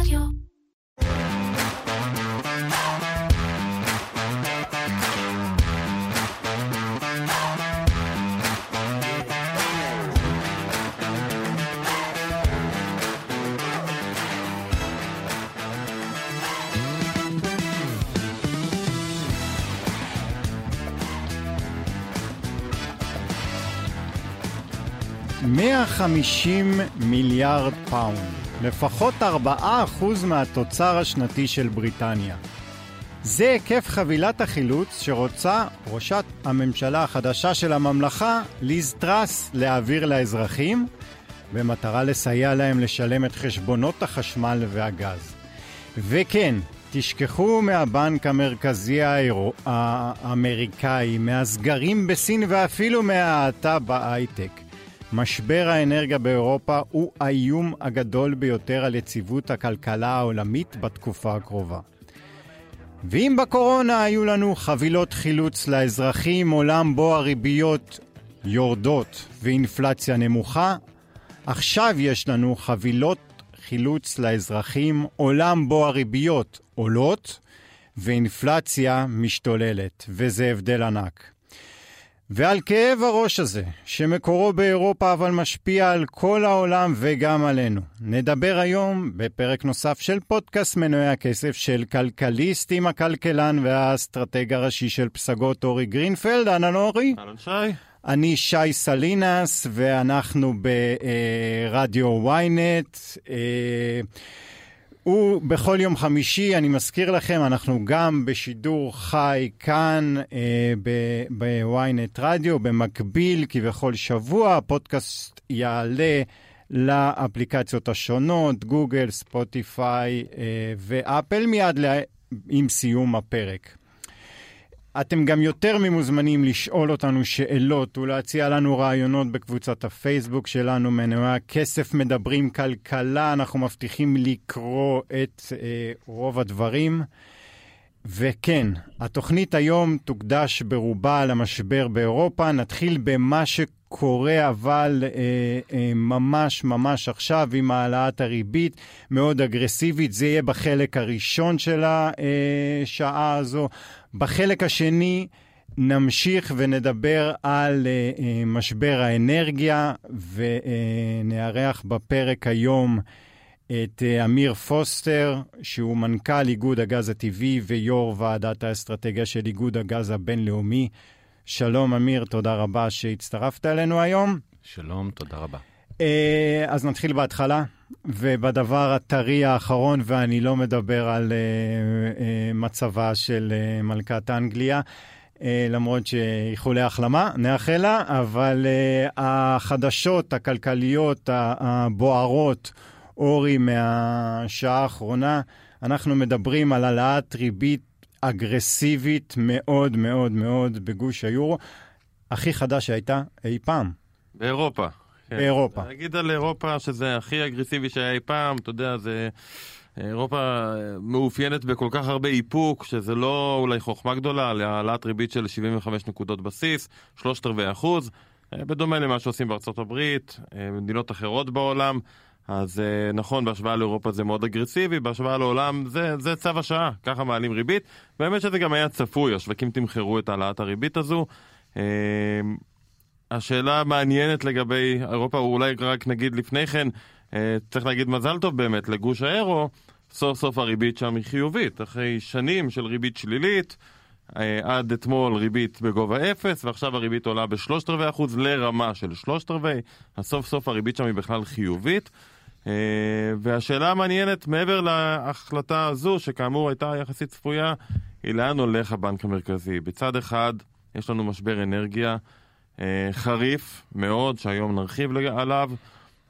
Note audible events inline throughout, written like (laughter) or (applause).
רדיו. מאה חמישים מיליארד פאונד, לפחות ארבעה אחוז מהתוצר השנתי של בריטניה. זה היקף חבילת החילוץ שרוצה ראשת הממשלה החדשה של הממלכה, ליז טראס, להעביר לאזרחים, במטרה לסייע להם לשלם את חשבונות החשמל והגז. וכן, תשכחו מהבנק המרכזי האירו... האמריקאי, מהסגרים בסין ואפילו מההאטה בהייטק. משבר האנרגיה באירופה הוא האיום הגדול ביותר על יציבות הכלכלה העולמית בתקופה הקרובה. ואם בקורונה היו לנו חבילות חילוץ לאזרחים, עולם בו הריביות יורדות ואינפלציה נמוכה, עכשיו יש לנו חבילות חילוץ לאזרחים, עולם בו הריביות עולות ואינפלציה משתוללת, וזה הבדל ענק. ועל כאב הראש הזה, שמקורו באירופה אבל משפיע על כל העולם וגם עלינו, נדבר היום בפרק נוסף של פודקאסט מנועי הכסף של כלכליסט עם הכלכלן והאסטרטג הראשי של פסגות אורי גרינפלד. אהלן אורי. אהלן שי. אני שי סלינס, ואנחנו ברדיו ynet. ובכל יום חמישי, אני מזכיר לכם, אנחנו גם בשידור חי כאן אה, ב-ynet רדיו, במקביל כבכל שבוע, הפודקאסט יעלה לאפליקציות השונות, גוגל, ספוטיפיי אה, ואפל, מיד לה, עם סיום הפרק. אתם גם יותר ממוזמנים לשאול אותנו שאלות ולהציע לנו רעיונות בקבוצת הפייסבוק שלנו, מנועי הכסף מדברים כלכלה, אנחנו מבטיחים לקרוא את אה, רוב הדברים. וכן, התוכנית היום תוקדש ברובה למשבר באירופה. נתחיל במה שקורה אבל אה, אה, ממש ממש עכשיו עם העלאת הריבית מאוד אגרסיבית. זה יהיה בחלק הראשון של השעה הזו. בחלק השני נמשיך ונדבר על uh, uh, משבר האנרגיה ונארח בפרק היום את uh, אמיר פוסטר, שהוא מנכ"ל איגוד הגז הטבעי ויו"ר ועדת האסטרטגיה של איגוד הגז הבינלאומי. שלום אמיר, תודה רבה שהצטרפת אלינו היום. שלום, תודה רבה. Uh, אז נתחיל בהתחלה, ובדבר הטרי האחרון, ואני לא מדבר על uh, uh, מצבה של uh, מלכת אנגליה, uh, למרות שאיחולי החלמה, נאחל לה, אבל uh, החדשות הכלכליות הבוערות, אורי, מהשעה האחרונה, אנחנו מדברים על העלאת ריבית אגרסיבית מאוד מאוד מאוד בגוש היורו, הכי חדה שהייתה אי פעם. באירופה. כן. באירופה. להגיד על אירופה שזה הכי אגרסיבי שהיה אי פעם, אתה יודע, זה... אירופה מאופיינת בכל כך הרבה איפוק, שזה לא אולי חוכמה גדולה, להעלאת ריבית של 75 נקודות בסיס, שלושת רבעי אחוז, בדומה למה שעושים בארצות הברית, במדינות אחרות בעולם. אז נכון, בהשוואה לאירופה זה מאוד אגרסיבי, בהשוואה לעולם זה, זה צו השעה, ככה מעלים ריבית. באמת שזה גם היה צפוי, השווקים תמחרו את העלאת הריבית הזו. השאלה המעניינת לגבי אירופה, אולי רק נגיד לפני כן, אה, צריך להגיד מזל טוב באמת לגוש האירו, סוף סוף הריבית שם היא חיובית, אחרי שנים של ריבית שלילית, אה, עד אתמול ריבית בגובה אפס, ועכשיו הריבית עולה בשלושת רבעי אחוז לרמה של שלושת רבעי, אז סוף סוף הריבית שם היא בכלל חיובית. אה, והשאלה המעניינת, מעבר להחלטה הזו, שכאמור הייתה יחסית צפויה, היא לאן הולך הבנק המרכזי. בצד אחד, יש לנו משבר אנרגיה. אה, חריף מאוד, שהיום נרחיב עליו,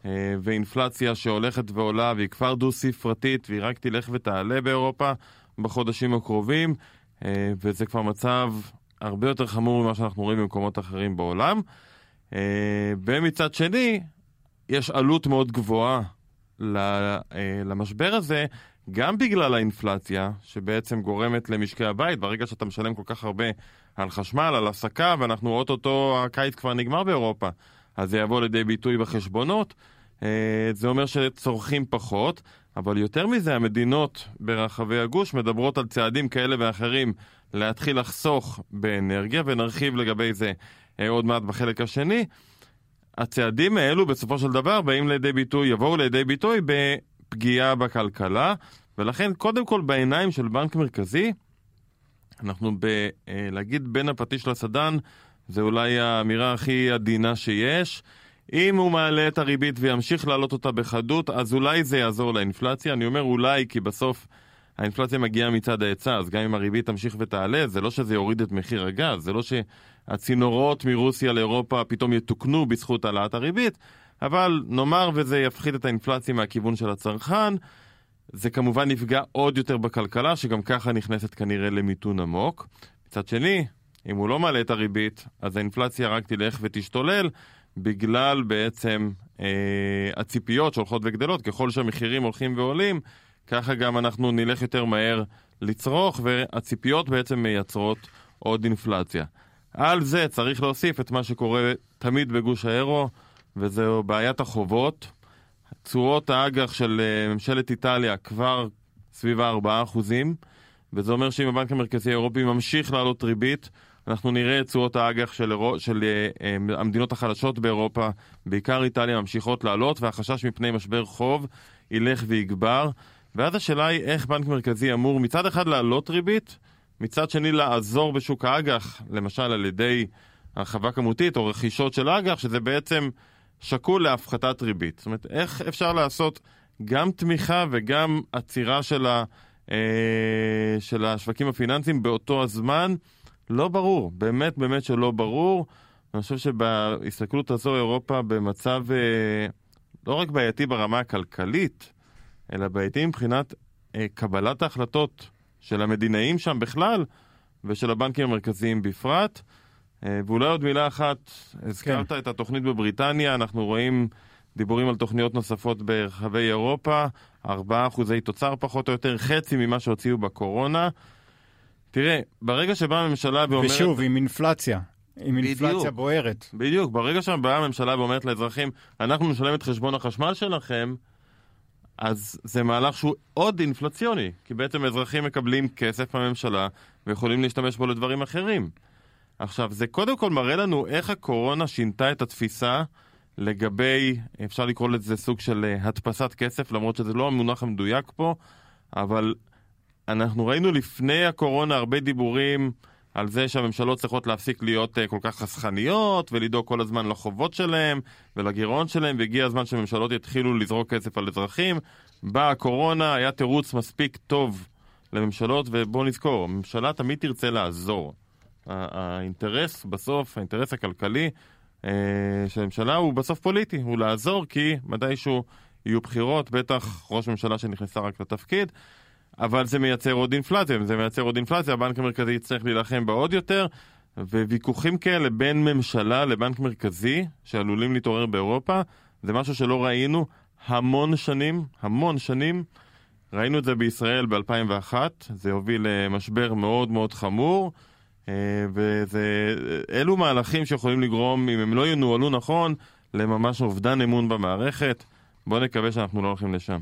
אה, ואינפלציה שהולכת ועולה והיא כבר דו-ספרתית והיא רק תלך ותעלה באירופה בחודשים הקרובים, וזה כבר מצב הרבה יותר חמור ממה שאנחנו רואים במקומות אחרים בעולם. ומצד שני, יש עלות מאוד גבוהה למשבר הזה, גם בגלל האינפלציה, שבעצם גורמת למשקי הבית, ברגע שאתה משלם כל כך הרבה על חשמל, על הסקה, ואנחנו אוטוטו, הקיץ כבר נגמר באירופה, אז זה יבוא לידי ביטוי בחשבונות. אה, זה אומר שצורכים פחות, אבל יותר מזה, המדינות ברחבי הגוש מדברות על צעדים כאלה ואחרים להתחיל לחסוך באנרגיה, ונרחיב לגבי זה אה, עוד מעט בחלק השני. הצעדים האלו בסופו של דבר באים לידי ביטוי, יבואו לידי ביטוי בפגיעה בכלכלה, ולכן קודם כל בעיניים של בנק מרכזי, אנחנו ב... אה, להגיד בין הפטיש לסדן, זה אולי האמירה הכי עדינה שיש. אם הוא מעלה את הריבית וימשיך להעלות אותה בחדות, אז אולי זה יעזור לאינפלציה. אני אומר אולי, כי בסוף האינפלציה מגיעה מצד ההיצע, אז גם אם הריבית תמשיך ותעלה, זה לא שזה יוריד את מחיר הגז, זה לא שהצינורות מרוסיה לאירופה פתאום יתוקנו בזכות העלאת הריבית, אבל נאמר וזה יפחית את האינפלציה מהכיוון של הצרכן, זה כמובן יפגע עוד יותר בכלכלה, שגם ככה נכנסת כנראה למיתון עמוק. מצד שני, אם הוא לא מעלה את הריבית, אז האינפלציה רק תלך ותשתולל, בגלל בעצם אה, הציפיות שהולכות וגדלות, ככל שהמחירים הולכים ועולים, ככה גם אנחנו נלך יותר מהר לצרוך, והציפיות בעצם מייצרות עוד אינפלציה. על זה צריך להוסיף את מה שקורה תמיד בגוש האירו, וזו בעיית החובות. תשואות האג"ח של אה, ממשלת איטליה כבר סביב ה-4%, וזה אומר שאם הבנק המרכזי האירופי ממשיך לעלות ריבית, אנחנו נראה את תשואות האג"ח של, של uh, uh, המדינות החלשות באירופה, בעיקר איטליה, ממשיכות לעלות, והחשש מפני משבר חוב ילך ויגבר. ואז השאלה היא איך בנק מרכזי אמור מצד אחד להעלות ריבית, מצד שני לעזור בשוק האג"ח, למשל על ידי הרחבה כמותית או רכישות של אג"ח, שזה בעצם שקול להפחתת ריבית. זאת אומרת, איך אפשר לעשות גם תמיכה וגם עצירה של, ה, אה, של השווקים הפיננסיים באותו הזמן? לא ברור, באמת באמת שלא ברור. אני חושב שבהסתכלות הזו אירופה במצב אה, לא רק בעייתי ברמה הכלכלית, אלא בעייתי מבחינת אה, קבלת ההחלטות של המדינאים שם בכלל, ושל הבנקים המרכזיים בפרט. אה, ואולי עוד מילה אחת, הזכרת כן. את התוכנית בבריטניה, אנחנו רואים דיבורים על תוכניות נוספות ברחבי אירופה, 4 אחוזי תוצר פחות או יותר, חצי ממה שהוציאו בקורונה. תראה, ברגע שבאה הממשלה ואומרת... ושוב, עם אינפלציה. עם אינפלציה בוערת. בדיוק, ברגע שבאה הממשלה ואומרת לאזרחים, אנחנו נשלם את חשבון החשמל שלכם, אז זה מהלך שהוא עוד אינפלציוני, כי בעצם אזרחים מקבלים כסף מהממשלה ויכולים להשתמש בו לדברים אחרים. עכשיו, זה קודם כל מראה לנו איך הקורונה שינתה את התפיסה לגבי, אפשר לקרוא לזה סוג של אה, הדפסת כסף, למרות שזה לא המונח המדויק פה, אבל אנחנו ראינו לפני הקורונה הרבה דיבורים על זה שהממשלות צריכות להפסיק להיות uh, כל כך חסכניות ולדאוג כל הזמן לחובות שלהם ולגירעון שלהם, והגיע הזמן שהממשלות יתחילו לזרוק כסף על אזרחים. באה הקורונה, היה תירוץ מספיק טוב לממשלות, ובואו נזכור, הממשלה תמיד תרצה לעזור. האינטרס בסוף, האינטרס הכלכלי uh, של הממשלה הוא בסוף פוליטי, הוא לעזור כי מתישהו יהיו בחירות, בטח ראש ממשלה שנכנסה רק לתפקיד. אבל זה מייצר עוד אינפלציה, אם זה מייצר עוד אינפלציה, הבנק המרכזי יצטרך להילחם בה עוד יותר, וויכוחים כאלה בין ממשלה לבנק מרכזי, שעלולים להתעורר באירופה, זה משהו שלא ראינו המון שנים, המון שנים. ראינו את זה בישראל ב-2001, זה הוביל למשבר מאוד מאוד חמור, אה, ואלו מהלכים שיכולים לגרום, אם הם לא ינוהלו נכון, לממש אובדן אמון במערכת. בואו נקווה שאנחנו לא הולכים לשם.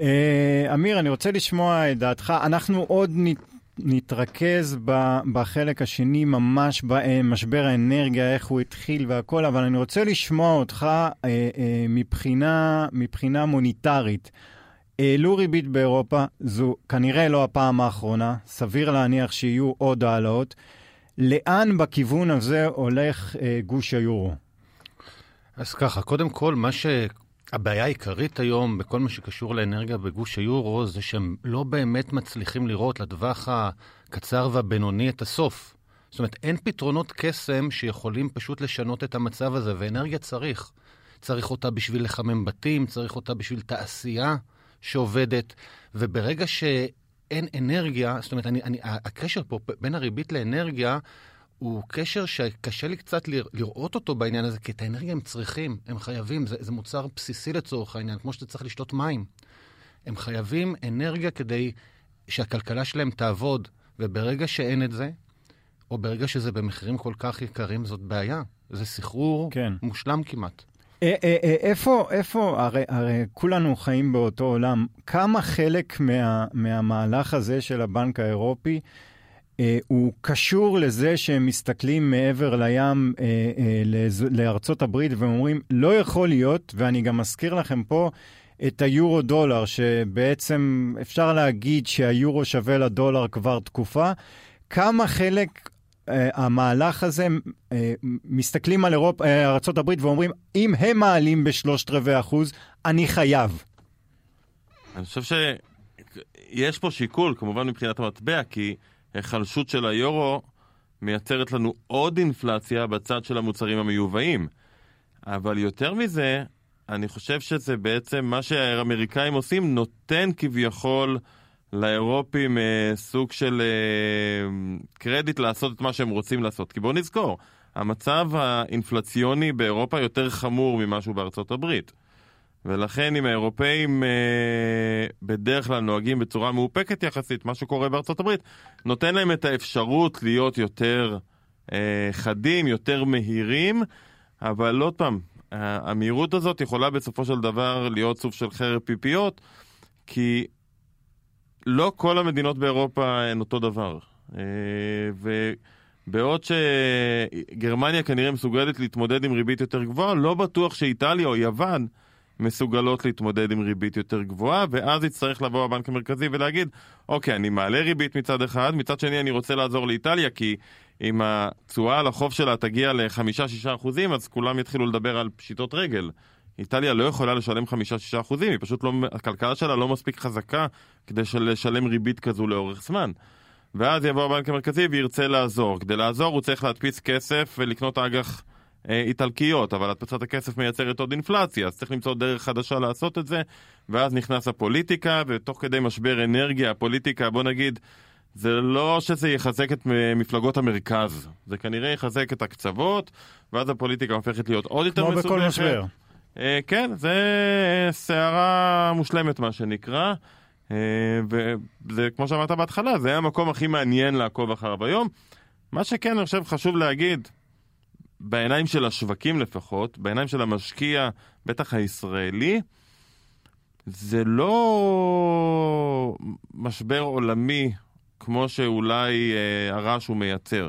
אה, אמיר, אני רוצה לשמוע את דעתך. אנחנו עוד נתרכז בחלק השני ממש במשבר האנרגיה, איך הוא התחיל והכל, אבל אני רוצה לשמוע אותך אה, אה, מבחינה, מבחינה מוניטרית. העלו ריבית באירופה, זו כנראה לא הפעם האחרונה, סביר להניח שיהיו עוד העלאות. לאן בכיוון הזה הולך גוש היורו? אז ככה, קודם כל, מה ש... הבעיה העיקרית היום בכל מה שקשור לאנרגיה בגוש היורו זה שהם לא באמת מצליחים לראות לטווח הקצר והבינוני את הסוף. זאת אומרת, אין פתרונות קסם שיכולים פשוט לשנות את המצב הזה, ואנרגיה צריך. צריך אותה בשביל לחמם בתים, צריך אותה בשביל תעשייה שעובדת, וברגע שאין אנרגיה, זאת אומרת, אני, אני, הקשר פה בין הריבית לאנרגיה הוא קשר שקשה לי קצת לראות אותו בעניין הזה, כי את האנרגיה הם צריכים, הם חייבים, זה, זה מוצר בסיסי לצורך העניין, כמו שאתה צריך לשתות מים. הם חייבים אנרגיה כדי שהכלכלה שלהם תעבוד, וברגע שאין את זה, או ברגע שזה במחירים כל כך יקרים, זאת בעיה. זה סחרור כן. מושלם כמעט. אה, אה, אה, איפה, איפה, הרי, הרי כולנו חיים באותו עולם, כמה חלק מה, מהמהלך הזה של הבנק האירופי אה, הוא קשור לזה שהם מסתכלים מעבר לים אה, אה, לאזו, לארצות הברית ואומרים, לא יכול להיות, ואני גם מזכיר לכם פה, את היורו דולר, שבעצם אפשר להגיד שהיורו שווה לדולר כבר תקופה. כמה חלק uh, המהלך הזה, uh, מסתכלים על אירופ, uh, ארה"ב ואומרים, אם הם מעלים בשלושת רבעי אחוז, אני חייב. אני חושב שיש פה שיקול, כמובן מבחינת המטבע, כי היחלשות של היורו מייצרת לנו עוד אינפלציה בצד של המוצרים המיובאים. אבל יותר מזה, אני חושב שזה בעצם מה שהאמריקאים עושים, נותן כביכול לאירופים אה, סוג של אה, קרדיט לעשות את מה שהם רוצים לעשות. כי בואו נזכור, המצב האינפלציוני באירופה יותר חמור ממשהו בארצות הברית. ולכן אם האירופאים אה, בדרך כלל נוהגים בצורה מאופקת יחסית, מה שקורה בארצות הברית, נותן להם את האפשרות להיות יותר אה, חדים, יותר מהירים, אבל עוד פעם, המהירות הזאת יכולה בסופו של דבר להיות סוג של חרב פיפיות, כי לא כל המדינות באירופה הן אותו דבר. אה, ובעוד שגרמניה כנראה מסוגלת להתמודד עם ריבית יותר גבוהה, לא בטוח שאיטליה או יוון מסוגלות להתמודד עם ריבית יותר גבוהה, ואז יצטרך לבוא הבנק המרכזי ולהגיד, אוקיי, אני מעלה ריבית מצד אחד, מצד שני אני רוצה לעזור לאיטליה, כי אם התשואה על החוב שלה תגיע ל-5-6 אחוזים, אז כולם יתחילו לדבר על פשיטות רגל. איטליה לא יכולה לשלם 5-6 אחוזים, היא פשוט לא, הכלכלה שלה לא מספיק חזקה כדי לשלם ריבית כזו לאורך זמן. ואז יבוא הבנק המרכזי וירצה לעזור. כדי לעזור הוא צריך להדפיס כסף ולקנות אג"ח איטלקיות, אבל הדפסת הכסף מייצרת עוד אינפלציה, אז צריך למצוא דרך חדשה לעשות את זה, ואז נכנס הפוליטיקה, ותוך כדי משבר אנרגיה, הפוליטיקה, בוא נגיד, זה לא שזה יחזק את מפלגות המרכז, זה כנראה יחזק את הקצוות, ואז הפוליטיקה הופכת להיות עוד יותר מסובכת. כמו בכל משבר. אה, כן, זה סערה מושלמת מה שנקרא, אה, וזה כמו שאמרת בהתחלה, זה המקום הכי מעניין לעקוב אחריו היום. מה שכן, אני חושב חשוב להגיד, בעיניים של השווקים לפחות, בעיניים של המשקיע, בטח הישראלי, זה לא משבר עולמי כמו שאולי אה, הרעש הוא מייצר.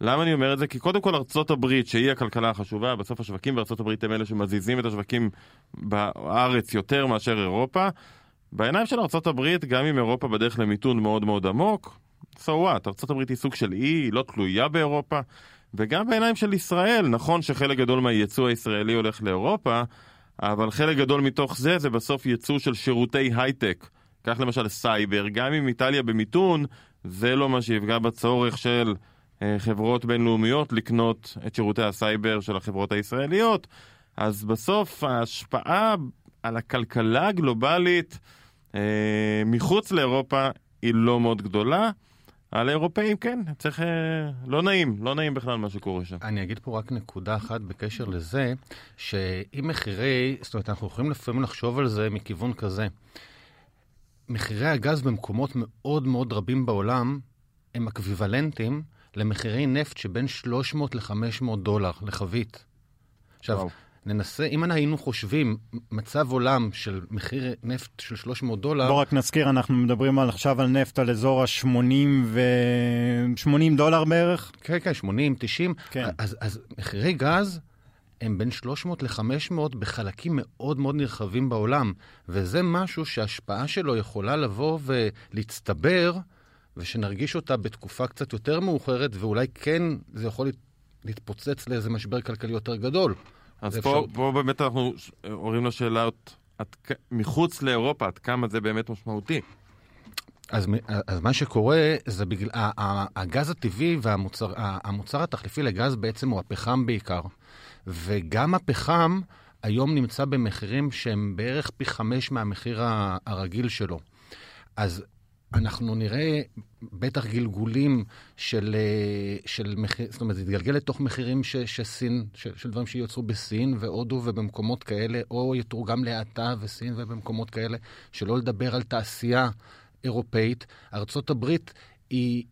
למה אני אומר את זה? כי קודם כל ארצות הברית, שהיא הכלכלה החשובה, בסוף השווקים בארצות הברית הם אלה שמזיזים את השווקים בארץ יותר מאשר אירופה. בעיניים של ארצות הברית, גם אם אירופה בדרך למיתון מאוד מאוד עמוק, so what, ארצות הברית היא סוג של אי, היא לא תלויה באירופה. וגם בעיניים של ישראל, נכון שחלק גדול מהייצוא הישראלי הולך לאירופה, אבל חלק גדול מתוך זה זה בסוף ייצוא של שירותי הייטק. קח למשל סייבר, גם אם איטליה במיתון, זה לא מה שיפגע בצורך של אה, חברות בינלאומיות לקנות את שירותי הסייבר של החברות הישראליות. אז בסוף ההשפעה על הכלכלה הגלובלית אה, מחוץ לאירופה היא לא מאוד גדולה. על האירופאים כן, צריך... אה, לא נעים, לא נעים בכלל מה שקורה שם. אני אגיד פה רק נקודה אחת בקשר לזה, שאם מחירי, זאת אומרת, אנחנו יכולים לפעמים לחשוב על זה מכיוון כזה. מחירי הגז במקומות מאוד מאוד רבים בעולם הם אקוויוולנטיים למחירי נפט שבין 300 ל-500 דולר לחבית. עכשיו, וואו. ננסה, אם היינו חושבים מצב עולם של מחיר נפט של 300 דולר... בוא רק נזכיר, אנחנו מדברים על, עכשיו על נפט על אזור ה-80 ו... 80 דולר בערך? כן, כן, 80, 90. כן. אז, אז מחירי גז הם בין 300 ל-500 בחלקים מאוד מאוד נרחבים בעולם, וזה משהו שההשפעה שלו יכולה לבוא ולהצטבר, ושנרגיש אותה בתקופה קצת יותר מאוחרת, ואולי כן זה יכול להתפוצץ לאיזה משבר כלכלי יותר גדול. אז פה, אפשר... פה באמת אנחנו עוברים לשאלה מחוץ לאירופה, עד כמה זה באמת משמעותי. אז, אז מה שקורה זה בגלל, הגז הטבעי והמוצר התחליפי לגז בעצם הוא הפחם בעיקר. וגם הפחם היום נמצא במחירים שהם בערך פי חמש מהמחיר הרגיל שלו. אז אנחנו נראה בטח גלגולים של, של מחיר, זאת אומרת, זה יתגלגל לתוך מחירים ש, שסין, ש, של דברים שיוצרו בסין והודו ובמקומות כאלה, או יתורגם להאטה וסין ובמקומות כאלה, שלא לדבר על תעשייה אירופאית. ארצות הברית היא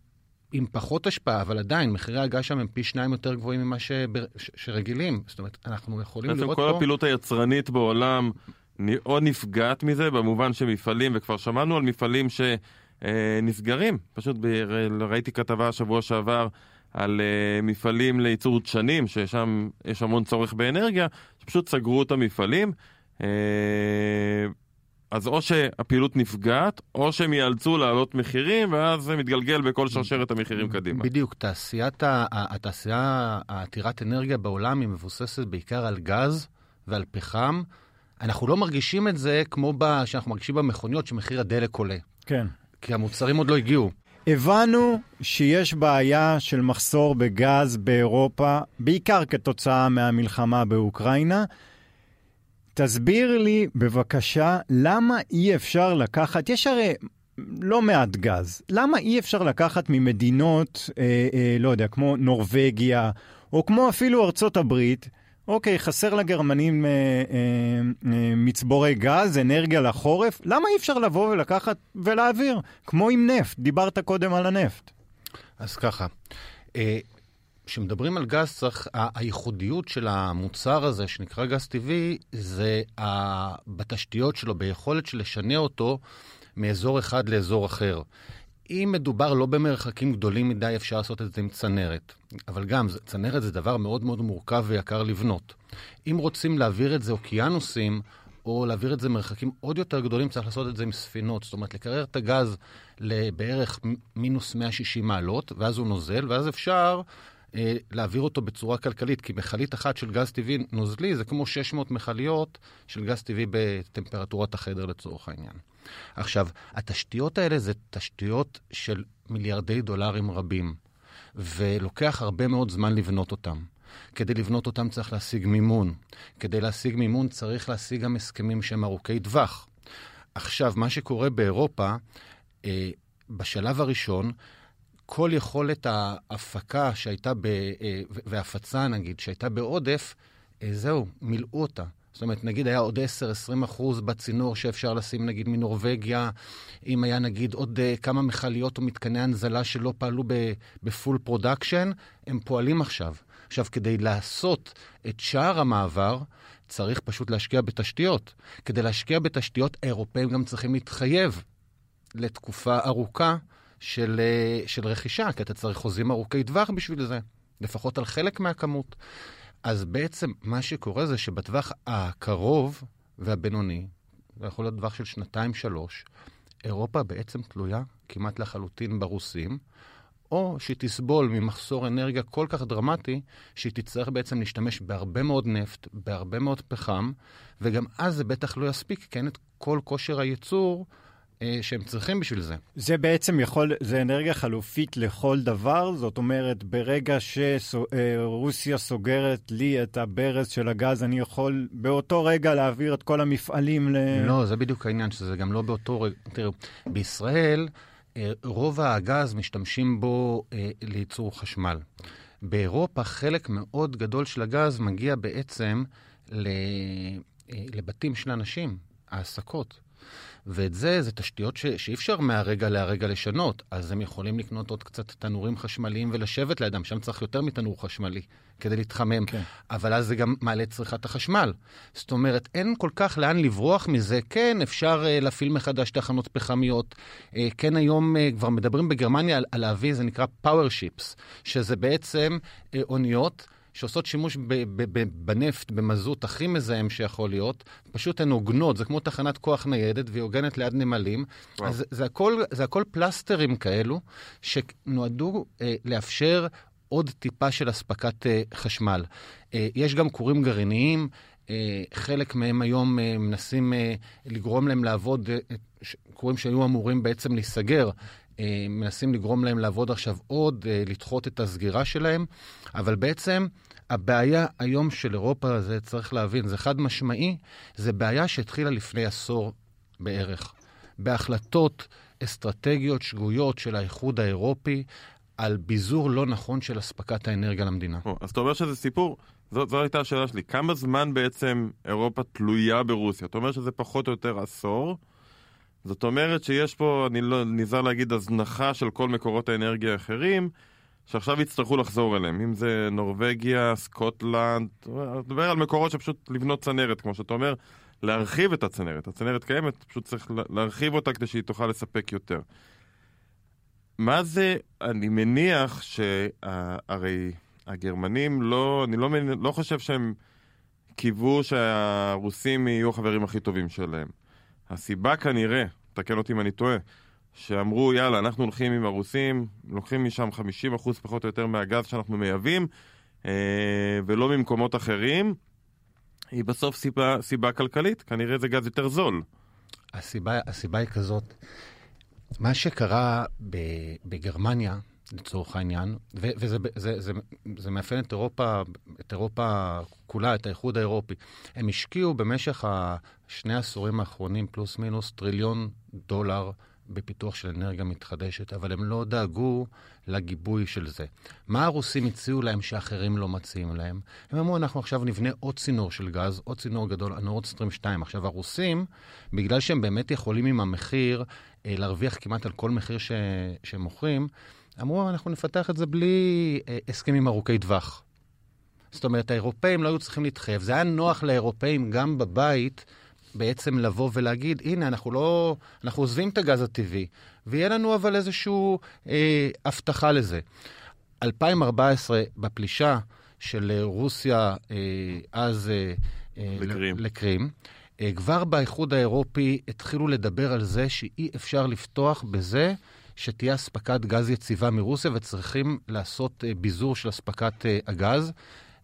עם פחות השפעה, אבל עדיין, מחירי הגז שם הם פי שניים יותר גבוהים ממה ש... ש... שרגילים. זאת אומרת, אנחנו יכולים לראות בעצם כל פה... הפעילות היצרנית בעולם או נפגעת מזה, במובן שמפעלים, וכבר שמענו על מפעלים שנסגרים. פשוט ב... ראיתי כתבה השבוע שעבר על uh, מפעלים לייצור דשנים, ששם יש המון צורך באנרגיה, שפשוט סגרו את המפעלים. Uh, אז או שהפעילות נפגעת, או שהם ייאלצו להעלות מחירים, ואז זה מתגלגל בכל שרשרת המחירים קדימה. בדיוק, תעשיית, התעשייה העתירת אנרגיה בעולם היא מבוססת בעיקר על גז ועל פחם. אנחנו לא מרגישים את זה כמו ב, שאנחנו מרגישים במכוניות שמחיר הדלק עולה. כן. כי המוצרים עוד לא הגיעו. הבנו שיש בעיה של מחסור בגז באירופה, בעיקר כתוצאה מהמלחמה באוקראינה. תסביר לי בבקשה למה אי אפשר לקחת, יש הרי לא מעט גז, למה אי אפשר לקחת ממדינות, אה, אה, לא יודע, כמו נורבגיה, או כמו אפילו ארצות הברית, אוקיי, חסר לגרמנים אה, אה, אה, מצבורי גז, אנרגיה לחורף, למה אי אפשר לבוא ולקחת ולהעביר? כמו עם נפט, דיברת קודם על הנפט. אז ככה, אה, כשמדברים על גז, צריך, הייחודיות של המוצר הזה, שנקרא גז טבעי, זה ה, בתשתיות שלו, ביכולת של לשנע אותו מאזור אחד לאזור אחר. אם מדובר לא במרחקים גדולים מדי, אפשר לעשות את זה עם צנרת. אבל גם, צנרת זה דבר מאוד מאוד מורכב ויקר לבנות. אם רוצים להעביר את זה אוקיינוסים, או להעביר את זה מרחקים עוד יותר גדולים, צריך לעשות את זה עם ספינות. זאת אומרת, לקרר את הגז לבערך מינוס 160 מעלות, ואז הוא נוזל, ואז אפשר אה, להעביר אותו בצורה כלכלית, כי מכלית אחת של גז טבעי נוזלי זה כמו 600 מכליות של גז טבעי בטמפרטורת החדר לצורך העניין. עכשיו, התשתיות האלה זה תשתיות של מיליארדי דולרים רבים, ולוקח הרבה מאוד זמן לבנות אותם. כדי לבנות אותם צריך להשיג מימון. כדי להשיג מימון צריך להשיג גם הסכמים שהם ארוכי טווח. עכשיו, מה שקורה באירופה, אה, בשלב הראשון, כל יכולת ההפקה שהייתה, ב, אה, והפצה נגיד, שהייתה בעודף, אה, זהו, מילאו אותה. זאת אומרת, נגיד היה עוד 10-20 אחוז בצינור שאפשר לשים נגיד מנורבגיה, אם היה נגיד עוד אה, כמה מכליות או מתקני הנזלה שלא פעלו ב full production, הם פועלים עכשיו. עכשיו, כדי לעשות את שער המעבר, צריך פשוט להשקיע בתשתיות. כדי להשקיע בתשתיות, האירופאים גם צריכים להתחייב לתקופה ארוכה של, אה, של רכישה, כי אתה צריך חוזים ארוכי טווח בשביל זה, לפחות על חלק מהכמות. אז בעצם מה שקורה זה שבטווח הקרוב והבינוני, זה יכול להיות טווח של שנתיים-שלוש, אירופה בעצם תלויה כמעט לחלוטין ברוסים, או שהיא תסבול ממחסור אנרגיה כל כך דרמטי, שהיא תצטרך בעצם להשתמש בהרבה מאוד נפט, בהרבה מאוד פחם, וגם אז זה בטח לא יספיק, כי אין את כל כושר הייצור שהם צריכים בשביל זה. זה בעצם יכול, זה אנרגיה חלופית לכל דבר? זאת אומרת, ברגע שרוסיה סוגרת לי את הברז של הגז, אני יכול באותו רגע להעביר את כל המפעלים ל... לא, זה בדיוק העניין, שזה גם לא באותו רגע. תראו, בישראל אה, רוב הגז משתמשים בו אה, לייצור חשמל. באירופה חלק מאוד גדול של הגז מגיע בעצם לבתים של אנשים, העסקות. ואת זה, זה תשתיות ש, שאי אפשר מהרגע להרגע לשנות. אז הם יכולים לקנות עוד קצת תנורים חשמליים ולשבת לידם, שם צריך יותר מתנור חשמלי כדי להתחמם. כן. אבל אז זה גם מעלה את צריכת החשמל. זאת אומרת, אין כל כך לאן לברוח מזה. כן, אפשר uh, להפעיל מחדש תחנות פחמיות. Uh, כן, היום uh, כבר מדברים בגרמניה על, על להביא, זה נקרא power ships, שזה בעצם uh, אוניות. שעושות שימוש בנפט, במזוט הכי מזהם שיכול להיות, פשוט הן הוגנות, זה כמו תחנת כוח ניידת, והיא הוגנת ליד נמלים. וואו. אז זה הכל, זה הכל פלסטרים כאלו, שנועדו אה, לאפשר עוד טיפה של אספקת אה, חשמל. אה, יש גם כורים גרעיניים, אה, חלק מהם היום אה, מנסים אה, לגרום להם לעבוד, אה, כורים שהיו אמורים בעצם להיסגר. אה, מנסים לגרום להם לעבוד עכשיו עוד, אה, לדחות את הסגירה שלהם, אבל בעצם הבעיה היום של אירופה, זה צריך להבין, זה חד משמעי, זה בעיה שהתחילה לפני עשור בערך, בהחלטות אסטרטגיות שגויות של האיחוד האירופי על ביזור לא נכון של אספקת האנרגיה למדינה. או, אז אתה אומר שזה סיפור, זו, זו הייתה השאלה שלי, כמה זמן בעצם אירופה תלויה ברוסיה? אתה אומר שזה פחות או יותר עשור. זאת אומרת שיש פה, אני לא נזהר להגיד, הזנחה של כל מקורות האנרגיה האחרים, שעכשיו יצטרכו לחזור אליהם. אם זה נורבגיה, סקוטלנד, נדבר על מקורות שפשוט לבנות צנרת, כמו שאתה אומר, להרחיב את הצנרת. הצנרת קיימת, פשוט צריך להרחיב אותה כדי שהיא תוכל לספק יותר. מה זה, אני מניח שהרי הגרמנים לא, אני לא, לא חושב שהם קיוו שהרוסים יהיו החברים הכי טובים שלהם. הסיבה כנראה, תקן אותי אם אני טועה, שאמרו יאללה, אנחנו הולכים עם הרוסים, לוקחים משם 50% פחות או יותר מהגז שאנחנו מייבאים, אה, ולא ממקומות אחרים, היא בסוף סיבה, סיבה כלכלית, כנראה זה גז יותר זול. הסיבה, הסיבה היא כזאת, מה שקרה בגרמניה, לצורך העניין, ו- וזה זה, זה, זה מאפיין את אירופה, את אירופה כולה, את האיחוד האירופי. הם השקיעו במשך השני העשורים האחרונים, פלוס מינוס, טריליון דולר בפיתוח של אנרגיה מתחדשת, אבל הם לא דאגו לגיבוי של זה. מה הרוסים הציעו להם שאחרים לא מציעים להם? הם אמרו, אנחנו עכשיו נבנה עוד צינור של גז, עוד צינור גדול, הנורד סטרים 2. עכשיו, הרוסים, בגלל שהם באמת יכולים עם המחיר אה, להרוויח כמעט על כל מחיר ש... מוכרים, אמרו, אנחנו נפתח את זה בלי אה, הסכמים ארוכי טווח. זאת אומרת, האירופאים לא היו צריכים להתחייב. זה היה נוח לאירופאים גם בבית בעצם לבוא ולהגיד, הנה, אנחנו לא, אנחנו עוזבים את הגז הטבעי, ויהיה לנו אבל איזושהי אה, הבטחה לזה. 2014, בפלישה של רוסיה אה, אז אה, אה לקרים, לקרים אה, כבר באיחוד האירופי התחילו לדבר על זה שאי אפשר לפתוח בזה שתהיה אספקת גז יציבה מרוסיה, וצריכים לעשות אה, ביזור של אספקת אה, הגז.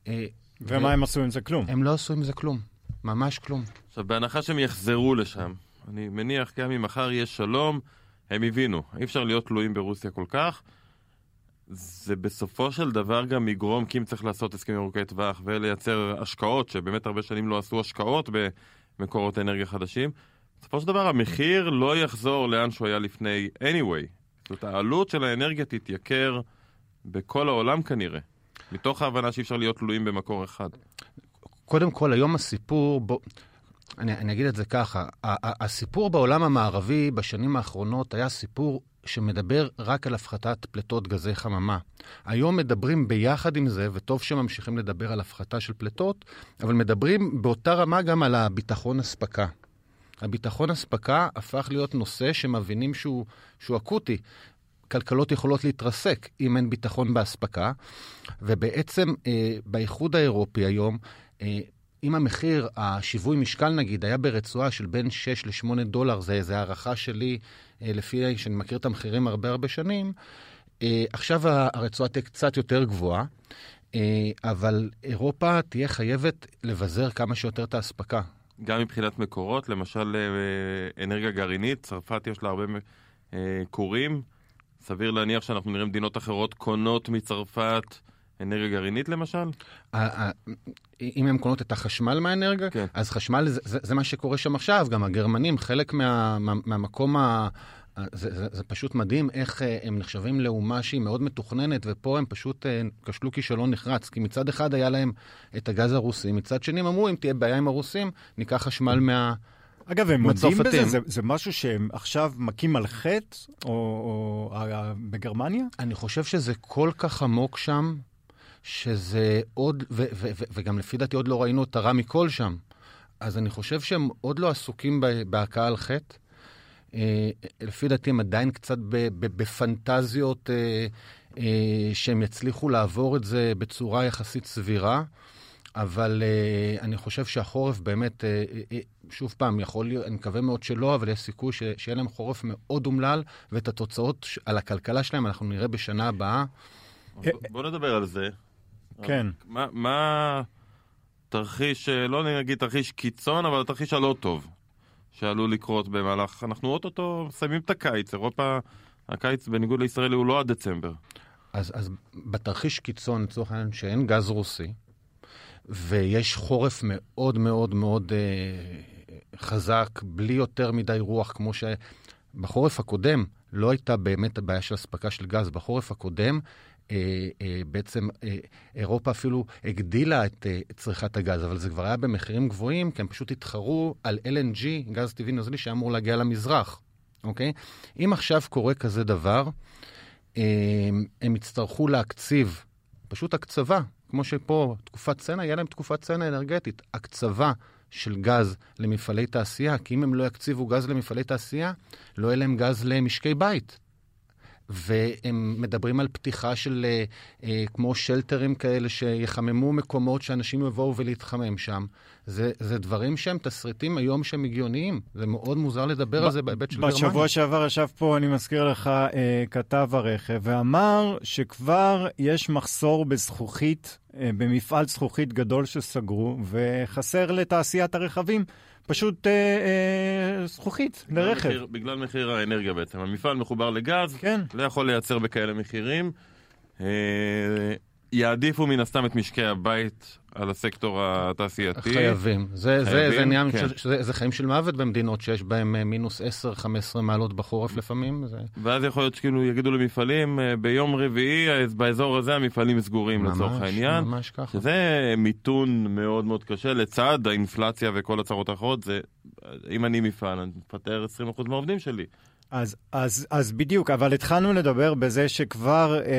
אה, ומה ו... הם עשו עם זה? כלום. הם לא עשו עם זה כלום. ממש כלום. עכשיו, בהנחה שהם יחזרו לשם, אני מניח גם אם מחר יהיה שלום, הם הבינו, אי אפשר להיות תלויים ברוסיה כל כך. זה בסופו של דבר גם יגרום, כי אם צריך לעשות הסכמים ארוכי טווח ולייצר השקעות, שבאמת הרבה שנים לא עשו השקעות במקורות אנרגיה חדשים, בסופו של דבר המחיר לא יחזור לאן שהוא היה לפני anyway. זאת העלות של האנרגיה תתייקר בכל העולם כנראה, מתוך ההבנה שאי אפשר להיות תלויים במקור אחד. קודם כל, היום הסיפור, בוא, אני, אני אגיד את זה ככה, הסיפור בעולם המערבי בשנים האחרונות היה סיפור שמדבר רק על הפחתת פליטות גזי חממה. היום מדברים ביחד עם זה, וטוב שממשיכים לדבר על הפחתה של פליטות, אבל מדברים באותה רמה גם על הביטחון אספקה. הביטחון אספקה הפך להיות נושא שמבינים שהוא, שהוא אקוטי. כלכלות יכולות להתרסק אם אין ביטחון באספקה, ובעצם אה, באיחוד האירופי היום, אה, אם המחיר, השיווי משקל נגיד, היה ברצועה של בין 6 ל-8 דולר, זה איזו הערכה שלי, אה, לפי שאני מכיר את המחירים הרבה הרבה שנים, אה, עכשיו הרצועה תהיה קצת יותר גבוהה, אה, אבל אירופה תהיה חייבת לבזר כמה שיותר את האספקה. גם מבחינת מקורות, למשל אה, אנרגיה גרעינית, צרפת יש לה הרבה אה, כורים. סביר להניח שאנחנו נראה מדינות אחרות קונות מצרפת אנרגיה גרעינית למשל? אם הן קונות את החשמל מהאנרגיה, כן. אז חשמל זה, זה, זה מה שקורה שם עכשיו. גם הגרמנים, חלק מה, מה, מהמקום ה... זה, זה, זה פשוט מדהים איך אה, הם נחשבים לאומה שהיא מאוד מתוכננת, ופה הם פשוט אה, כשלו כישלון נחרץ. כי מצד אחד היה להם את הגז הרוסי, מצד שני הם אמרו, אם תהיה בעיה עם הרוסים, ניקח חשמל מה... אגב, הם מודים בזה? זה, זה משהו שהם עכשיו מכים על חטא, או, או, או בגרמניה? אני חושב שזה כל כך עמוק שם, שזה עוד, ו, ו, ו, וגם לפי דעתי עוד לא ראינו את הרע מכל שם. אז אני חושב שהם עוד לא עסוקים בהכאה על חטא. אה, לפי דעתי הם עדיין קצת בפנטזיות אה, אה, שהם יצליחו לעבור את זה בצורה יחסית סבירה. אבל uh, אני חושב שהחורף באמת, uh, uh, שוב פעם, יכול להיות, אני מקווה מאוד שלא, אבל יש סיכוי ש, שיהיה להם חורף מאוד אומלל, ואת התוצאות על הכלכלה שלהם אנחנו נראה בשנה הבאה. בוא נדבר על זה. כן. מה, מה תרחיש, לא נגיד תרחיש קיצון, אבל התרחיש הלא טוב. שעלול לקרות במהלך, אנחנו אוטוטו מסיימים את הקיץ, אירופה, הקיץ בניגוד לישראל הוא לא עד דצמבר. אז, אז בתרחיש קיצון, לצורך העניין, שאין גז רוסי, ויש חורף מאוד מאוד מאוד אה, חזק, בלי יותר מדי רוח, כמו שבחורף הקודם לא הייתה באמת הבעיה של אספקה של גז. בחורף הקודם בעצם אה, אירופה אפילו הגדילה את צריכת הגז, אבל זה כבר היה במחירים גבוהים, כי הם פשוט התחרו על LNG, גז טבעי נוזלי, שהיה אמור להגיע למזרח. אוקיי? אם עכשיו קורה כזה דבר, אה, הם יצטרכו להקציב, פשוט הקצבה, כמו שפה תקופת צנע, יהיה להם תקופת צנע אנרגטית, הקצבה של גז למפעלי תעשייה, כי אם הם לא יקציבו גז למפעלי תעשייה, לא יהיה להם גז למשקי בית. והם מדברים על פתיחה של אה, אה, כמו שלטרים כאלה שיחממו מקומות שאנשים יבואו ולהתחמם שם. זה, זה דברים שהם תסריטים היום שהם הגיוניים. זה מאוד מוזר לדבר ב- על זה בהיבט של גרמניה. בשבוע שעבר ישב פה, אני מזכיר לך, אה, כתב הרכב, ואמר שכבר יש מחסור בזכוכית, אה, במפעל זכוכית גדול שסגרו, וחסר לתעשיית הרכבים. פשוט אה, אה, זכוכית לרכב. מחיר, בגלל מחיר האנרגיה בעצם. המפעל מחובר לגז, כן. לא יכול לייצר בכאלה מחירים. אה, יעדיפו מן הסתם את משקי הבית על הסקטור התעשייתי. חייבים. זה, חייבים, זה, זה, עניין, כן. ש, זה, זה חיים של מוות במדינות שיש בהם אה, מינוס 10-15 מעלות בחורף לפעמים. זה... ואז יכול להיות שכאילו יגידו למפעלים, אה, ביום רביעי באזור הזה המפעלים סגורים ממש, לצורך העניין. ממש ככה. שזה מיתון מאוד מאוד קשה לצד האינפלציה וכל הצרות האחרות. זה, אם אני מפעל, אני מפטר 20% מהעובדים שלי. אז, אז, אז בדיוק, אבל התחלנו לדבר בזה שכבר אה,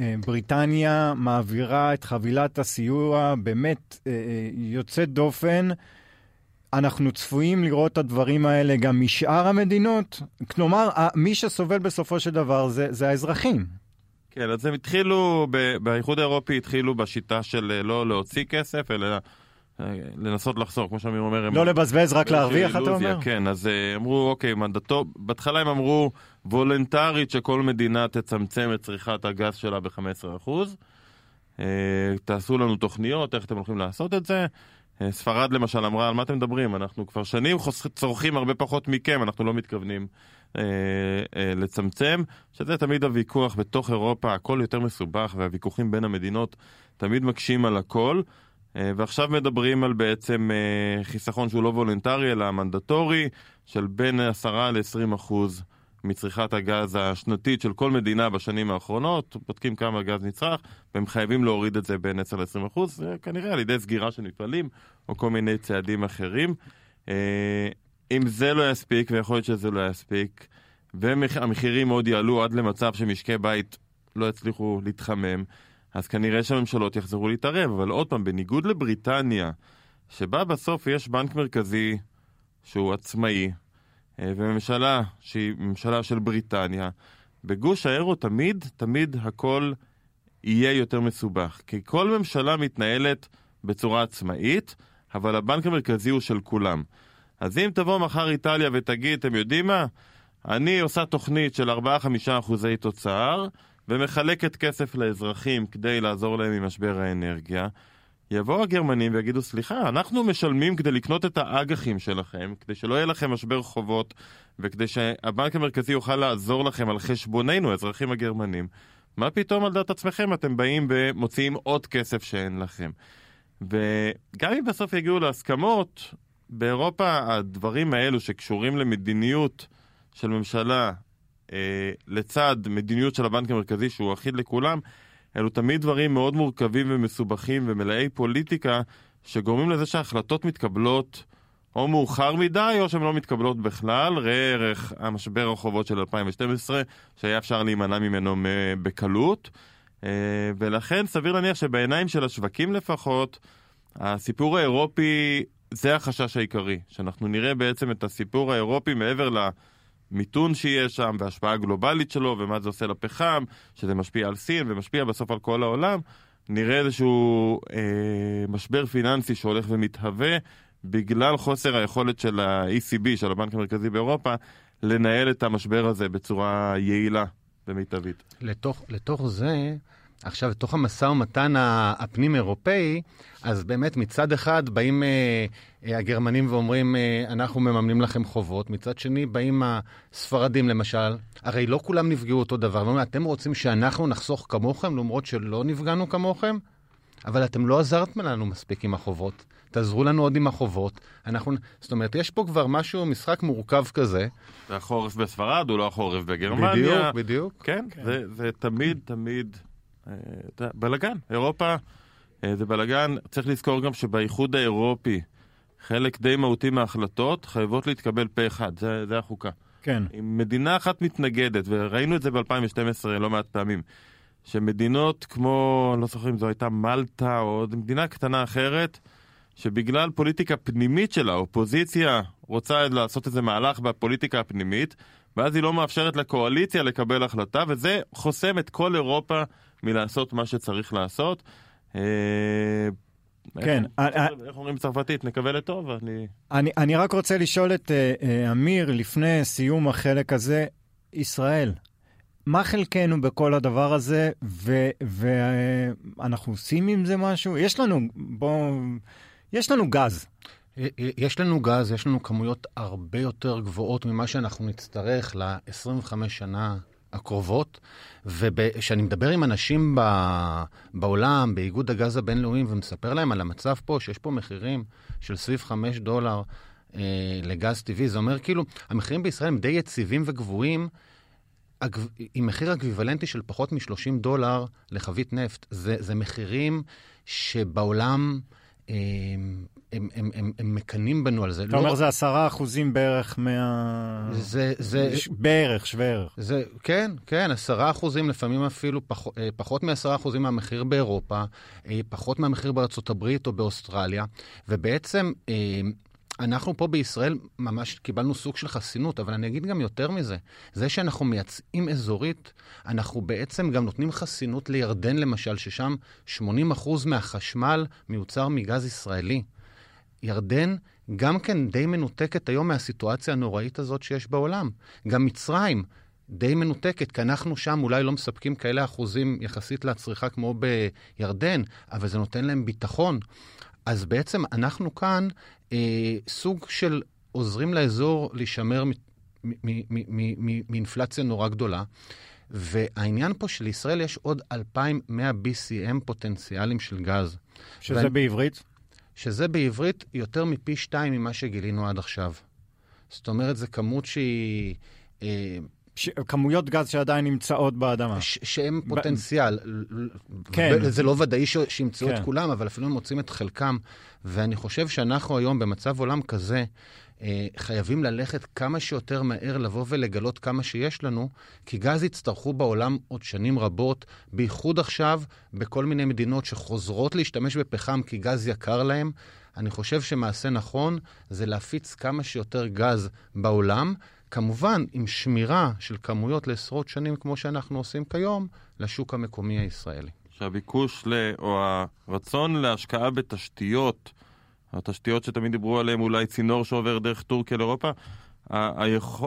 אה, בריטניה מעבירה את חבילת הסיוע באמת אה, אה, יוצאת דופן. אנחנו צפויים לראות את הדברים האלה גם משאר המדינות? כלומר, מי שסובל בסופו של דבר זה, זה האזרחים. כן, אז הם התחילו, באיחוד האירופי התחילו בשיטה של אה, לא להוציא כסף, אלא לנסות לחסור, כמו שאמיר אומר. לא לבזבז, רק להרוויח, אתה אומר? כן, אז אה, אמרו, אוקיי, מנדטו, בהתחלה הם אמרו וולנטרית שכל מדינה תצמצם את צריכת הגז שלה ב-15%. אה, תעשו לנו תוכניות, איך אתם הולכים לעשות את זה. אה, ספרד למשל אמרה, על מה אתם מדברים? אנחנו כבר שנים צורכים הרבה פחות מכם, אנחנו לא מתכוונים אה, אה, לצמצם, שזה תמיד הוויכוח בתוך אירופה, הכל יותר מסובך, והוויכוחים בין המדינות תמיד מקשים על הכל. אה, ועכשיו מדברים על בעצם אה, חיסכון שהוא לא וולונטרי אלא מנדטורי של בין 10 ל-20 אחוז מצריכת הגז השנתית של כל מדינה בשנים האחרונות, בודקים כמה גז נצרך, והם חייבים להוריד את זה בין 10 ל-20 אחוז, כנראה על ידי סגירה של מפעלים או כל מיני צעדים אחרים. אה, אם זה לא יספיק, ויכול להיות שזה לא יספיק, והמחירים עוד יעלו עד למצב שמשקי בית לא יצליחו להתחמם, אז כנראה שהממשלות יחזרו להתערב, אבל עוד פעם, בניגוד לבריטניה, שבה בסוף יש בנק מרכזי שהוא עצמאי, אה, וממשלה שהיא ממשלה של בריטניה, בגוש האירו תמיד, תמיד הכל יהיה יותר מסובך. כי כל ממשלה מתנהלת בצורה עצמאית, אבל הבנק המרכזי הוא של כולם. אז אם תבוא מחר איטליה ותגיד, אתם יודעים מה? אני עושה תוכנית של 4-5 אחוזי תוצר, ומחלקת כסף לאזרחים כדי לעזור להם ממשבר האנרגיה, יבואו הגרמנים ויגידו, סליחה, אנחנו משלמים כדי לקנות את האג"חים שלכם, כדי שלא יהיה לכם משבר חובות, וכדי שהבנק המרכזי יוכל לעזור לכם על חשבוננו, האזרחים הגרמנים. מה פתאום על דעת עצמכם אתם באים ומוציאים עוד כסף שאין לכם? וגם אם בסוף יגיעו להסכמות, באירופה הדברים האלו שקשורים למדיניות של ממשלה לצד מדיניות של הבנק המרכזי שהוא אחיד לכולם, אלו תמיד דברים מאוד מורכבים ומסובכים ומלאי פוליטיקה שגורמים לזה שההחלטות מתקבלות או מאוחר מדי או שהן לא מתקבלות בכלל. ראה ערך המשבר החובות של 2012 שהיה אפשר להימנע ממנו בקלות אה, ולכן סביר להניח שבעיניים של השווקים לפחות הסיפור האירופי זה החשש העיקרי, שאנחנו נראה בעצם את הסיפור האירופי מעבר ל... מיתון שיש שם, והשפעה גלובלית שלו, ומה זה עושה לפחם, שזה משפיע על סין ומשפיע בסוף על כל העולם, נראה איזשהו אה, משבר פיננסי שהולך ומתהווה בגלל חוסר היכולת של ה-ECB, של הבנק המרכזי באירופה, לנהל את המשבר הזה בצורה יעילה ומיטבית. לתוך, לתוך זה, עכשיו, לתוך המשא ומתן הפנים-אירופאי, אז באמת מצד אחד באים אה, אה, הגרמנים ואומרים, אה, אנחנו מממנים לכם חובות, מצד שני באים הספרדים למשל, הרי לא כולם נפגעו אותו דבר, ואומרים, אתם רוצים שאנחנו נחסוך כמוכם, למרות שלא נפגענו כמוכם? אבל אתם לא עזרתם לנו מספיק עם החובות. תעזרו לנו עוד עם החובות. אנחנו, זאת אומרת, יש פה כבר משהו, משחק מורכב כזה. זה החורף בספרד, הוא לא החורף בגרמניה. בדיוק, בדיוק. כן, כן. זה, זה תמיד, תמיד אה, בלאגן, אירופה אה, זה בלאגן. צריך לזכור גם שבאיחוד האירופי חלק די מהותי מההחלטות חייבות להתקבל פה אחד, זה, זה החוקה. כן. אם מדינה אחת מתנגדת, וראינו את זה ב-2012 לא מעט פעמים, שמדינות כמו, אני לא זוכר אם זו הייתה מלטה או מדינה קטנה אחרת, שבגלל פוליטיקה פנימית של האופוזיציה רוצה לעשות איזה מהלך בפוליטיקה הפנימית, ואז היא לא מאפשרת לקואליציה לקבל החלטה, וזה חוסם את כל אירופה מלעשות מה שצריך לעשות. אה, כן. איך- אה, איך אומרים בצרפתית? נקווה לטוב, אני... אני, אני רק רוצה לשאול את אה, אה, אמיר, לפני סיום החלק הזה, ישראל, מה חלקנו בכל הדבר הזה, ואנחנו עושים עם זה משהו? יש לנו, בוא, יש לנו גז. יש לנו גז, יש לנו כמויות הרבה יותר גבוהות ממה שאנחנו נצטרך ל-25 שנה הקרובות, וכשאני מדבר עם אנשים ב... בעולם, באיגוד הגז הבינלאומי, ומספר להם על המצב פה, שיש פה מחירים של סביב 5 דולר אה, לגז טבעי, זה אומר כאילו, המחירים בישראל הם די יציבים וגבוהים, עם מחיר אקוויוולנטי של פחות מ-30 דולר לחבית נפט. זה, זה מחירים שבעולם... אה, הם, הם, הם, הם מקנאים בנו על זה. אתה אומר, זה עשרה אחוזים בערך מה... זה, זה, ש- בערך, שווה ערך. זה, כן, כן, עשרה אחוזים, לפעמים אפילו פח, אה, פחות מעשרה אחוזים מהמחיר באירופה, אה, פחות מהמחיר בארצות הברית או באוסטרליה, ובעצם אה, אנחנו פה בישראל ממש קיבלנו סוג של חסינות, אבל אני אגיד גם יותר מזה, זה שאנחנו מייצאים אזורית, אנחנו בעצם גם נותנים חסינות לירדן למשל, ששם 80% מהחשמל מיוצר מגז ישראלי. ירדן גם כן די מנותקת היום מהסיטואציה הנוראית הזאת שיש בעולם. גם מצרים די מנותקת, כי אנחנו שם אולי לא מספקים כאלה אחוזים יחסית להצריכה כמו בירדן, אבל זה נותן להם ביטחון. אז בעצם אנחנו כאן סוג של עוזרים לאזור להישמר מאינפלציה נורא גדולה. והעניין פה שלישראל יש עוד 2,100 BCM פוטנציאלים של גז. שזה ואני- בעברית? שזה בעברית יותר מפי שתיים ממה שגילינו עד עכשיו. זאת אומרת, זו כמות שהיא... אה, ש... כמויות גז שעדיין נמצאות באדמה. ש- שהם פוטנציאל. כן. ו- זה לא ודאי ש- שימצאו כן. את כולם, אבל אפילו הם מוצאים את חלקם. ואני חושב שאנחנו היום במצב עולם כזה, אה, חייבים ללכת כמה שיותר מהר לבוא ולגלות כמה שיש לנו, כי גז יצטרכו בעולם עוד שנים רבות, בייחוד עכשיו בכל מיני מדינות שחוזרות להשתמש בפחם כי גז יקר להם. אני חושב שמעשה נכון זה להפיץ כמה שיותר גז בעולם, כמובן עם שמירה של כמויות לעשרות שנים כמו שאנחנו עושים כיום, לשוק המקומי הישראלי. שהביקוש ל... או הרצון להשקעה בתשתיות, התשתיות שתמיד דיברו עליהן, אולי צינור שעובר דרך טורקיה לאירופה.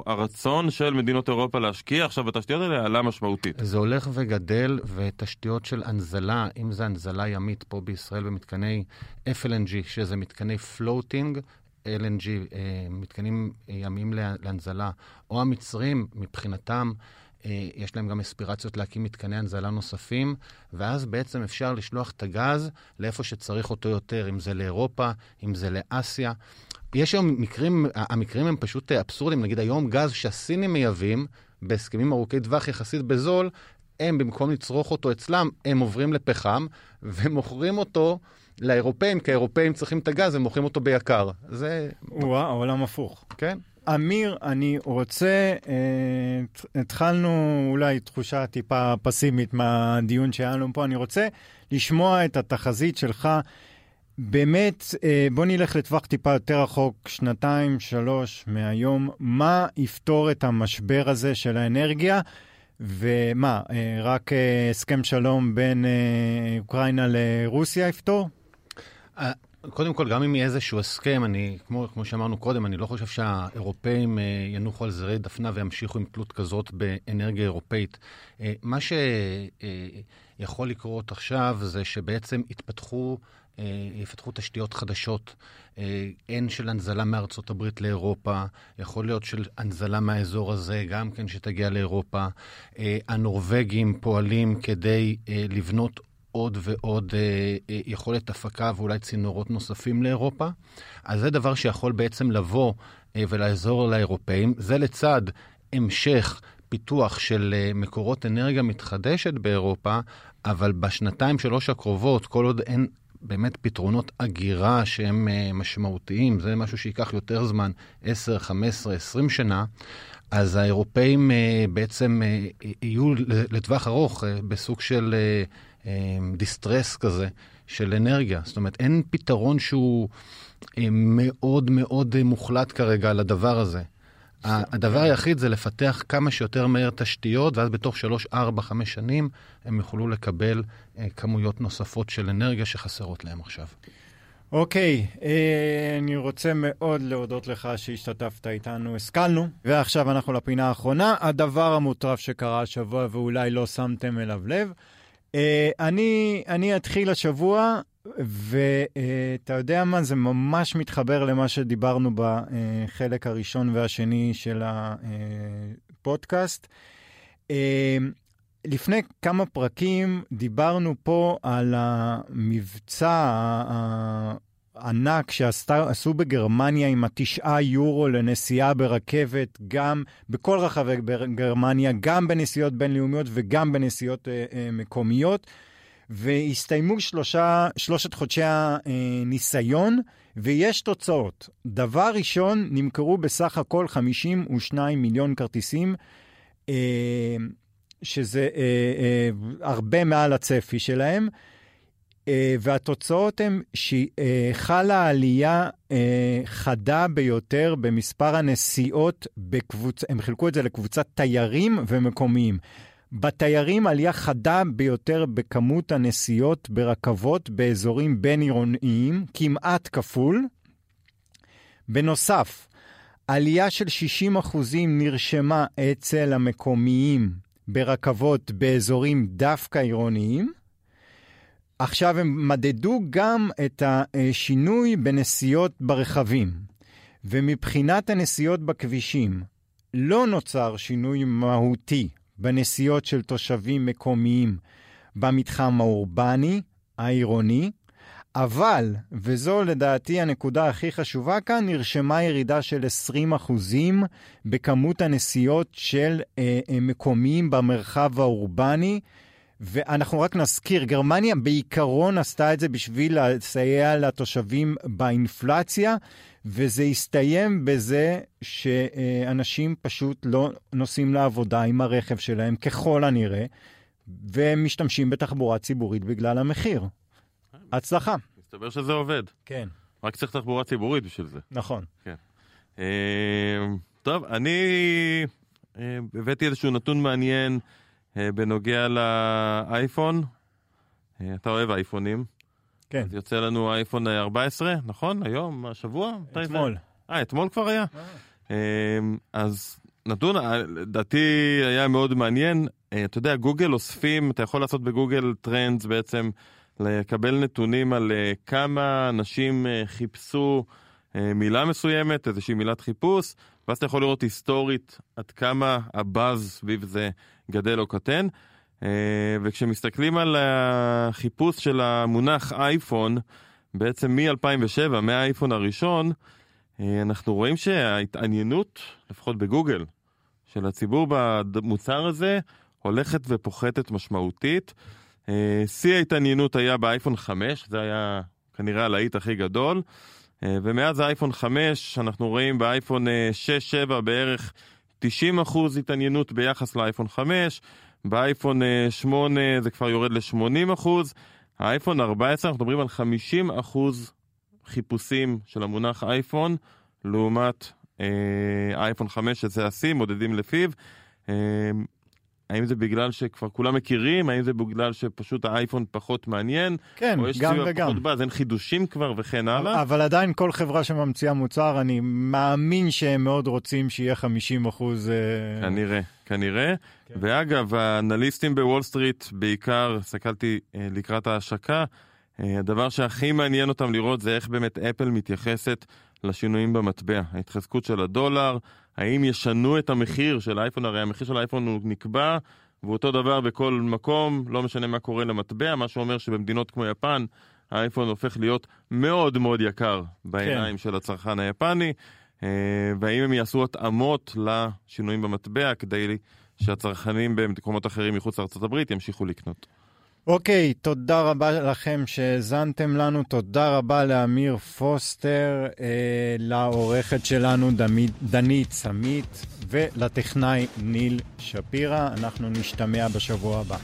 הרצון של מדינות אירופה להשקיע עכשיו בתשתיות האלה עלה משמעותית. זה הולך וגדל, ותשתיות של הנזלה, אם זה הנזלה ימית פה בישראל במתקני FLNG, שזה מתקני פלוטינג, LNG, אה, מתקנים ימיים לה- להנזלה, או המצרים, מבחינתם, אה, יש להם גם אספירציות להקים מתקני הנזלה נוספים, ואז בעצם אפשר לשלוח את הגז לאיפה שצריך אותו יותר, אם זה לאירופה, אם זה לאסיה. יש היום מקרים, המקרים הם פשוט אבסורדים. נגיד היום גז שהסינים מייבאים, בהסכמים ארוכי טווח יחסית בזול, הם במקום לצרוך אותו אצלם, הם עוברים לפחם (laughs) ומוכרים אותו לאירופאים, כי האירופאים צריכים את הגז, הם מוכרים אותו ביקר. זה, וואו, העולם הפוך. כן. אמיר, אני רוצה, אה, התחלנו אולי תחושה טיפה פסימית מהדיון שהיה לנו פה, אני רוצה לשמוע את התחזית שלך. באמת, אה, בוא נלך לטווח טיפה יותר רחוק, שנתיים, שלוש מהיום. מה יפתור את המשבר הזה של האנרגיה? ומה, אה, רק אה, הסכם שלום בין אה, אוקראינה לרוסיה יפתור? אה, קודם כל, גם אם יהיה איזשהו הסכם, אני, כמו, כמו שאמרנו קודם, אני לא חושב שהאירופאים אה, ינוחו על זרי דפנה וימשיכו עם תלות כזאת באנרגיה אירופאית. אה, מה שיכול לקרות עכשיו זה שבעצם יתפתחו, אה, יפתחו תשתיות חדשות, אה, הן של הנזלה מארצות הברית לאירופה, יכול להיות של הנזלה מהאזור הזה, גם כן שתגיע לאירופה. אה, הנורבגים פועלים כדי אה, לבנות עוד ועוד אה, אה, יכולת הפקה ואולי צינורות נוספים לאירופה. אז זה דבר שיכול בעצם לבוא אה, ולעזור לאירופאים. זה לצד המשך פיתוח של אה, מקורות אנרגיה מתחדשת באירופה, אבל בשנתיים, שלוש הקרובות, כל עוד אין באמת פתרונות אגירה שהם אה, משמעותיים, זה משהו שייקח יותר זמן, 10, 15, 20 שנה, אז האירופאים בעצם יהיו לטווח ארוך בסוג של דיסטרס כזה של אנרגיה. זאת אומרת, אין פתרון שהוא מאוד מאוד מוחלט כרגע לדבר הזה. הדבר היחיד זה לפתח כמה שיותר מהר תשתיות, ואז בתוך 3, 4, 5 שנים הם יוכלו לקבל אה, כמויות נוספות של אנרגיה שחסרות להם עכשיו. אוקיי, okay, אה, אני רוצה מאוד להודות לך שהשתתפת איתנו, השכלנו. ועכשיו אנחנו לפינה האחרונה, הדבר המוטרף שקרה השבוע ואולי לא שמתם אליו לב. אה, אני, אני אתחיל השבוע ואתה יודע מה, זה ממש מתחבר למה שדיברנו בחלק הראשון והשני של הפודקאסט. לפני כמה פרקים דיברנו פה על המבצע הענק שעשו בגרמניה עם התשעה יורו לנסיעה ברכבת, גם בכל רחבי גרמניה, גם בנסיעות בינלאומיות וגם בנסיעות אה, אה, מקומיות. והסתיימו שלושה, שלושת חודשי הניסיון, ויש תוצאות. דבר ראשון, נמכרו בסך הכל 52 מיליון כרטיסים, אה, שזה אה, אה, הרבה מעל הצפי שלהם. והתוצאות הן שחלה עלייה חדה ביותר במספר הנסיעות בקבוצה, הם חילקו את זה לקבוצת תיירים ומקומיים. בתיירים עלייה חדה ביותר בכמות הנסיעות ברכבות באזורים בין-עירוניים, כמעט כפול. בנוסף, עלייה של 60 אחוזים נרשמה אצל המקומיים ברכבות באזורים דווקא עירוניים. עכשיו הם מדדו גם את השינוי בנסיעות ברכבים. ומבחינת הנסיעות בכבישים, לא נוצר שינוי מהותי בנסיעות של תושבים מקומיים במתחם האורבני, העירוני, אבל, וזו לדעתי הנקודה הכי חשובה כאן, נרשמה ירידה של 20% בכמות הנסיעות של אה, אה, מקומיים במרחב האורבני. ואנחנו רק נזכיר, גרמניה בעיקרון עשתה את זה בשביל לסייע לתושבים באינפלציה, וזה הסתיים בזה שאנשים פשוט לא נוסעים לעבודה עם הרכב שלהם, ככל הנראה, והם משתמשים בתחבורה ציבורית בגלל המחיר. הצלחה. מסתבר שזה עובד. כן. רק צריך תחבורה ציבורית בשביל זה. נכון. כן. אה, טוב, אני אה, הבאתי איזשהו נתון מעניין בנוגע לאייפון. אתה אוהב אייפונים. כן. אז יוצא לנו אייפון 14, נכון? היום, השבוע? אתמול. אה, אתמול כבר היה? אה. אז נתון, אה, לדעתי היה מאוד מעניין. אה, אתה יודע, גוגל אוספים, אתה יכול לעשות בגוגל טרנדס בעצם, לקבל נתונים על כמה אנשים חיפשו מילה מסוימת, איזושהי מילת חיפוש, ואז אתה יכול לראות היסטורית עד כמה הבאז סביב זה גדל או קטן. אה, וכשמסתכלים על החיפוש של המונח אייפון, בעצם מ-2007, מהאייפון הראשון, אה, אנחנו רואים שההתעניינות, לפחות בגוגל, של הציבור במוצר הזה, הולכת ופוחתת משמעותית. אה, שיא ההתעניינות היה באייפון 5, זה היה כנראה הלהיט הכי גדול. ומאז האייפון 5 אנחנו רואים באייפון 6-7 בערך 90% התעניינות ביחס לאייפון 5, באייפון 8 אה, זה כבר יורד ל-80 אחוז, האייפון 14 אנחנו מדברים על 50 אחוז חיפושים של המונח אייפון, לעומת אה, אייפון 5 שזה השיא, מודדים לפיו. אה, האם זה בגלל שכבר כולם מכירים? האם זה בגלל שפשוט האייפון פחות מעניין? כן, גם וגם. פחות באז, אין חידושים כבר וכן הלאה? אבל עדיין כל חברה שממציאה מוצר, אני מאמין שהם מאוד רוצים שיהיה 50 אחוז... אה, כנראה, כנראה. כן. ואגב, האנליסטים בוול סטריט, בעיקר, הסתכלתי אה, לקראת ההשקה, אה, הדבר שהכי מעניין אותם לראות זה איך באמת אפל מתייחסת לשינויים במטבע. ההתחזקות של הדולר, האם ישנו את המחיר של האייפון, הרי המחיר של האייפון הוא נקבע, והוא אותו דבר בכל מקום, לא משנה מה קורה למטבע, מה שאומר שבמדינות כמו יפן, האייפון הופך להיות מאוד מאוד יקר בעיניים כן. של הצרכן היפני, אה, והאם הם יעשו התאמות לשינויים במטבע כדי שהצרכנים במקומות אחרים מחוץ לארה"ב ימשיכו לקנות. אוקיי, okay, תודה רבה לכם שהאזנתם לנו, תודה רבה לאמיר פוסטר, אה, לעורכת שלנו דמית, דנית סמית ולטכנאי ניל שפירא. אנחנו נשתמע בשבוע הבא.